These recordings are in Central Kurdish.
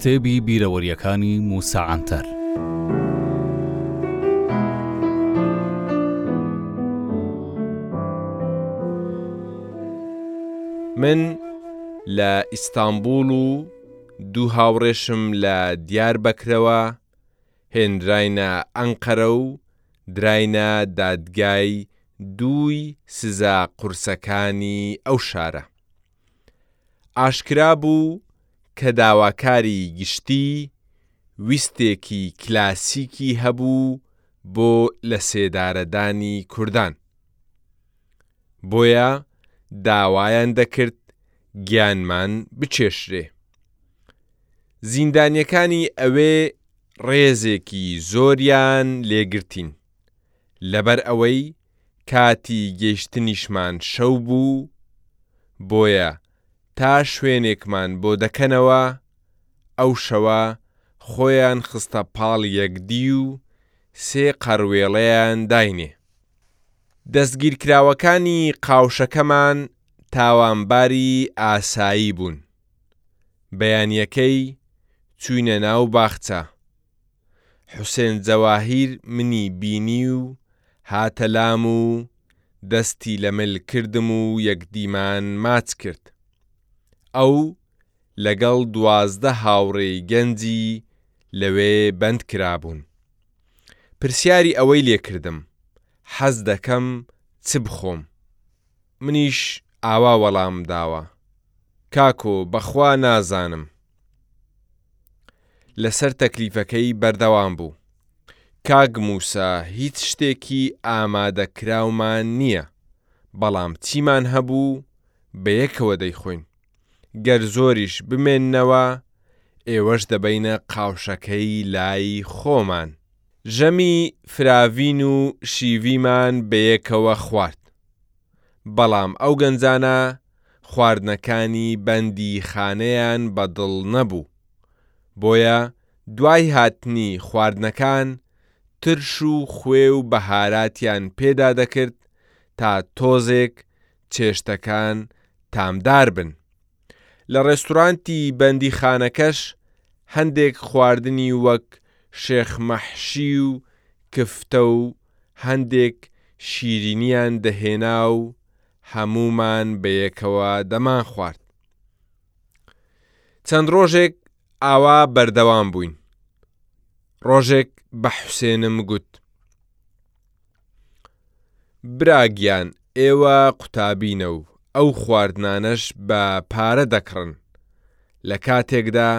کتێبی بیرەوەریەکانی موسا عەنتەر من لە ئیستانبوڵ و دوو هاوڕێشم لە دیار بەکرەوە هێنراینە ئەنقەرە و دراینە دادگای دووی سزا قورسەکانی ئەو شارە. ئاشکرا بوو کە داواکاری گشتی ویستێکی کلاسیکی هەبوو بۆ لەسێدارەدانی کوردان. بۆیە داوایان دەکرد گیانمان بچێشرێ. زیندانیەکانی ئەوێ ڕێزێکی زۆریان لێ گرتین لەبەر ئەوەی کاتی گەیشتنیشمان شەو بوو بۆیە تا شوێنێکمان بۆ دەکەنەوە ئەو شەوە خۆیان خستە پاڵ یەکدی و سێ قەروێڵەیان داینێ دەستگیرکراوەکانی قاوشەکەمان تاوانباری ئاسایی بوون. بەیانیەکەی چوینە ناو باخچە حوسێن جەواهیر منی بینی و هاتە لام و دەستی لە مل کردم و یەکدیمان ماچ کرد ئەو لەگەڵ دوازدە هاوڕێی گەنجی لەوێ بەند کرابوون پرسیاری ئەوەی لێ کردم حەز دەکەم چ بخۆم منیش ئاوا وەڵامم داوە کاکۆ بەخوا نازانم لەسەر تەکلیفەکەی بەردەوام بوو کاک موسا هیچ شتێکی ئامادە کراومان نییە بەڵام چیمان هەبوو بەیەکەوە دەیخۆین گەر زۆریش بمێننەوە ئێوەش دەبەینە قاوشەکەی لای خۆمان. ژەمی فراڤین و شیڤیمان بەیەکەوە خوارد، بەڵام ئەو گەنجانە خواردنەکانی بەندی خانەیان بە دڵ نەبوو، بۆیە دوای هاتنی خواردنەکان ترش و خوێ و بەهاراتیان پێدا دەکرد تا تۆزێک چێشتەکان تامدار بن، لە ڕێستورانتی بەندیخانەکەش هەندێک خواردنی وەک شێخ مەحشی و کفتە و هەندێک شیرینیان دەهێنا و هەموومان بەیەکەوە دەمانخوارد. چەند ڕۆژێک ئاوا بەردەوام بووین. ڕۆژێک بە حوسێنم گوت. برا گیان ئێوە قوتابینە و ئەو خواردنانەش بە پارە دەکڕن لە کاتێکدا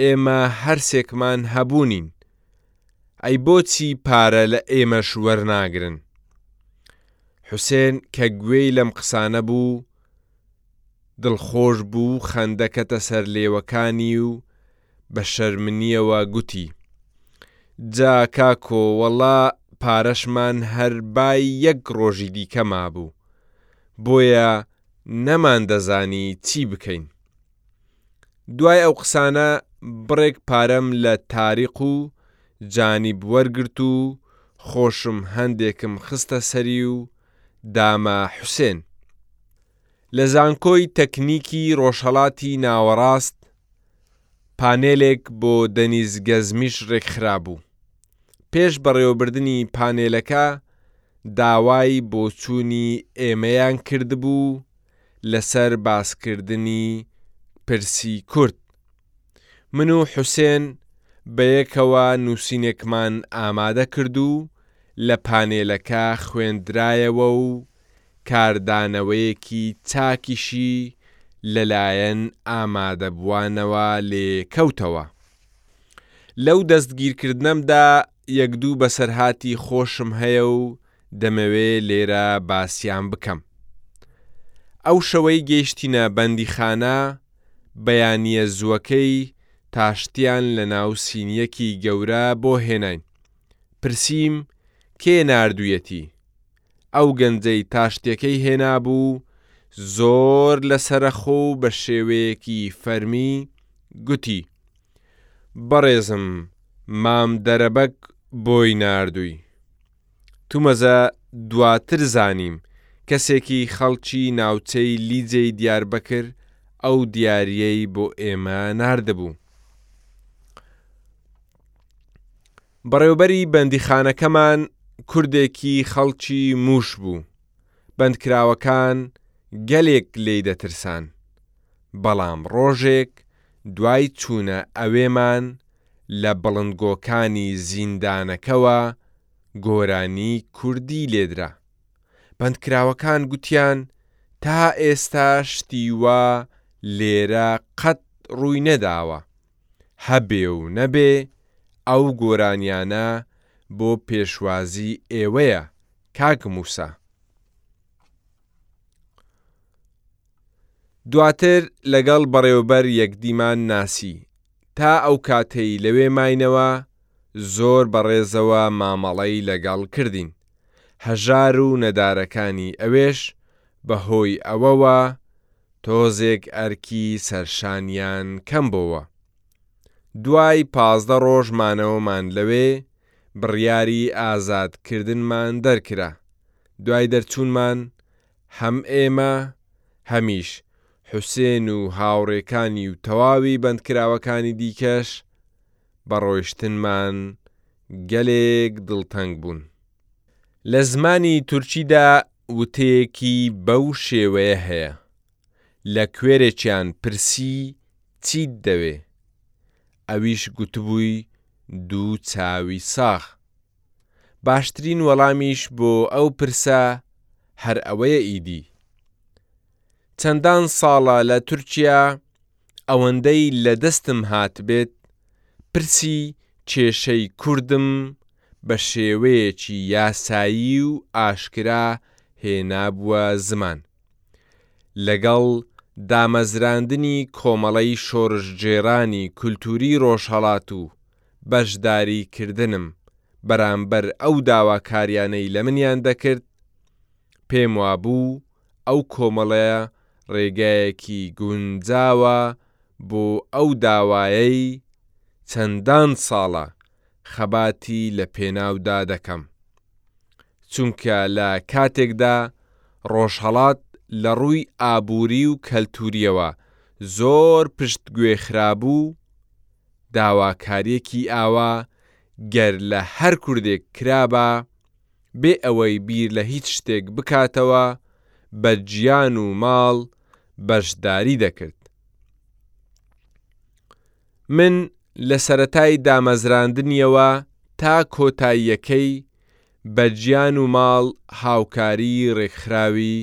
ئێمە هەرسێکمان هەبوونین ئەی بۆچی پارە لە ئێمەش وەرناگرن حوسێن کە گوێی لەم قسانە بوو دڵخۆش بوو خەندە کەتە سەرلێوەکانی و بە شەرمنیەوە گوتی جا کاکۆ وەڵا پارەشمان هەر بای یەک ڕۆژی دیکە مابوو بۆیە نەمان دەزانی چی بکەین دوای ئەو قسانە بڕێک پارەم لە تاریق و جانیب وەرگرت و خۆشم هەندێکم خستە سەری و دامە حوسێن لە زانکۆی تەکنیکی ڕۆژهەڵاتی ناوەڕاست پانێلێک بۆ دەنیز گەزمیش ڕێکخرابوو، پێش بەڕێوەبردنی پانێلەکە داوای بۆچوونی ئێمەیان کردبوو لەسەر باسکردنی پرسی کورد، من و حوسێن بەیەکەوە نووسینێکمان ئامادەکرد و لە پانێلەکە خوێندرایەوە و کاردانەوەیەکی چاکیشی لەلایەن ئامادەبووانەوە لێ کەوتەوە. لەو دەستگیرکردنەمدا یەک دوو بەسەرهاتی خۆشم هەیە و دەمەوێ لێرە باسیان بکەم. ئەو شەوەی گەیشتینە بەندیخانە، بەیانییە زووەکەی تاشتیان لەناو سینییەکی گەورە بۆ هێناین. پرسیم کێ ناردوویەتی؟ ئەو گەنجەی تاشتێکەی هێنابوو زۆر لە سەرەخۆ و بە شێوەیەکی فەرمی گوتی، بەڕێزم مام دەرەبەگ بۆی ناردووی. تومەزە دواتر زانیم کەسێکی خەڵکی ناوچەی لیجەی دیاربەکر ئەو دیارییەی بۆ ئێمە ناردبوو. بەڕێوەبەری بەندیخانەکەمان کوردێکی خەڵکی مووش بوو، بەندکراوەکان گەلێک لێی دەترسان، بەڵام ڕۆژێک دوای چوونە ئەوێمان لە بڵندگۆکانی زیندانەکەوە گۆرانی کوردی لێدرا، بەندکراوەکان گوتیان تا ئێستا شتی وا لێرە قەت ڕووی نەداوە، هەبێ و نەبێ ئەو گۆرانیانە بۆ پێشوازی ئێوەیە کاک موسا. دواتر لەگەڵ بەڕێوبەر یەکدیمان ناسی تا ئەو کاتەی لەوێ ماینەوە زۆر بە ڕێزەوە مامەڵەی لەگەڵ کردین هەژار و نەدارەکانی ئەوێش بەهۆی ئەوەوە تۆزێک ئەرکی سەرشانیان کەم بۆوە. دوای پازدە ڕۆژ مانەوەمان لەوێ، بڕیاری ئازادکردنمان دەرکرا. دوای دەرچوونمان، هەم ئێمە، هەمیش حوسێن و هاوڕێکانی و تەواوی بەندکراوەکانی دیکەش، بە ڕۆیشتنمان گەلێک دڵتەنگ بوون. لە زمانی تورکیدا وتەیەکی بەو شێوەیە هەیە، لە کوێرێکیان پرسی چیت دەوێ؟ ئەویش گوتبووی دوو چاوی ساغ. باشترین وەڵامیش بۆ ئەو پرسە هەر ئەوەیە ئیدی. چەندان ساڵە لە تورکیا ئەوەندەی لە دەستم هاتبێت پرسی کێشەی کوردم بە شێوەیەکی یاسایی و ئاشکرا هێنابووە زمان لەگەڵ دامەزراندنی کۆمەڵەی شۆرشگێرانی کولتووری ڕۆژهەڵات و بەشداری کردنم بەرامبەر ئەو داواکاریانەی لە منیان دەکرد پێم وابوو ئەو کۆمەڵەیە ڕێگایەکی گونجاوە بۆ ئەو داوایەی چەندان ساڵە خەباتی لە پێناودا دەکەم، چونکە لە کاتێکدا ڕۆژهەڵات لە ڕووی ئابووری و کەلتوورییەوە زۆر پشتگوێ خرابوو، داواکارییەکی ئاوا گەر لە هەر کوردێک کرابا، بێ ئەوەی بیر لە هیچ شتێک بکاتەوە بە گیان و ماڵ بەشداری دەکرد. من لە سەرەتای دامەزراندنیەوە تا کۆتاییەکەی بە گیان و ماڵ هاوکاری رێکخراوی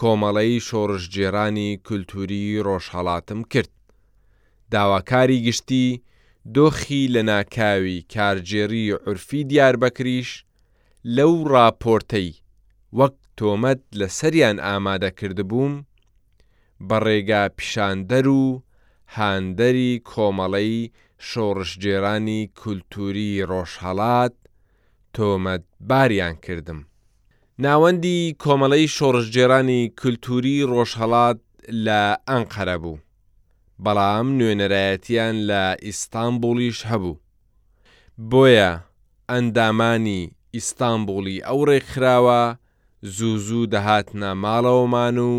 کۆمەڵەی شۆڕشگێڕانی کولتووری ڕۆژهەڵاتم کرد. داواکاری گشتی دۆخی لەناکاوی کارگێڕی عورفی دیاربەکریش لەو ڕاپۆرتەی وەک تۆمەت لەسەریان ئامادە کردبووم، بە ڕێگاپیشاندەر و هاندەری کۆمەڵەی شۆڕشگێڕانی کولتووری ڕۆژهەڵات تۆمەتباریان کردم. ناوەندی کۆمەڵەی شۆڕشگێڕانی کولتووری ڕۆژهەڵات لە ئەنقەرە بوو، بەڵام نوێنەرایەتیان لە ئیستانبوڵیش هەبوو، بۆیە ئەندامانی ئیستانبوڵی ئەو ڕێکخراوە زوو زوو دەهاتنە ماڵەوەمان و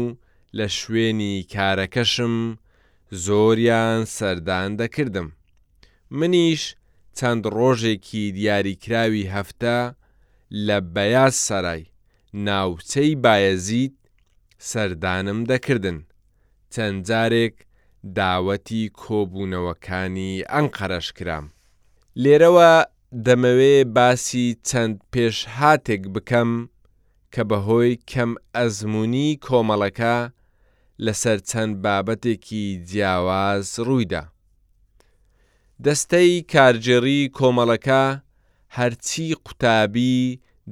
لە شوێنی کارەکەشم زۆریان سەردان دەکردم. منیش چەند ڕۆژێکی دیاریکراوی هەفتە لە بەیاز سەرای، ناوچەی بایەزید، سەردانم دەکردن، چەند جارێک داوەتی کۆبوونەوەکانی ئەنقەرەش کرام. لێرەوە دەمەوێ باسی چەند پێشهاتێک بکەم کە بە هۆی کەم ئەزموونی کۆمەڵەکە لەسەر چەند بابەتێکی جیاواز ڕوویدا. دەستەی کارگێڕی کۆمەڵەکە هەرچی قوتابی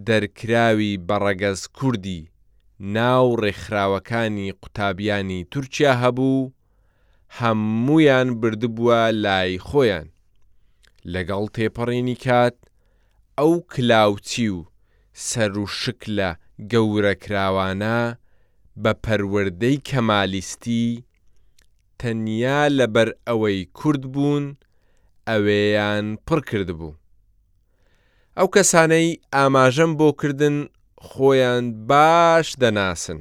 دەرکراوی بە ڕەگەز کوردی ناو ڕێکخراوەکانی قوتابیانی تورکیا هەبوو هەموویان بردبووە لای خۆیان لەگەڵ تێپەڕینی کات ئەو کلاوچی و سەروشکلە گەورەکراوانە بە پەروەردەی کەمالیستی تەنیا لەبەر ئەوەی کورد بوون ئەوێیان پڕ کردبوو ئەو کەسانەی ئاماژەم بۆ کردن خۆیان باش دەناسن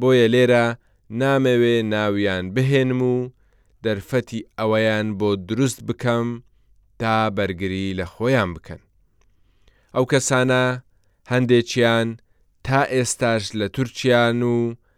بۆیە لێرە نامەوێ ناویان بهێنم و دەرفەتی ئەوەیان بۆ دروست بکەم تا بەرگری لە خۆیان بکەن ئەو کەسانە هەندێکیان تا ئێستاش لە تورکیان و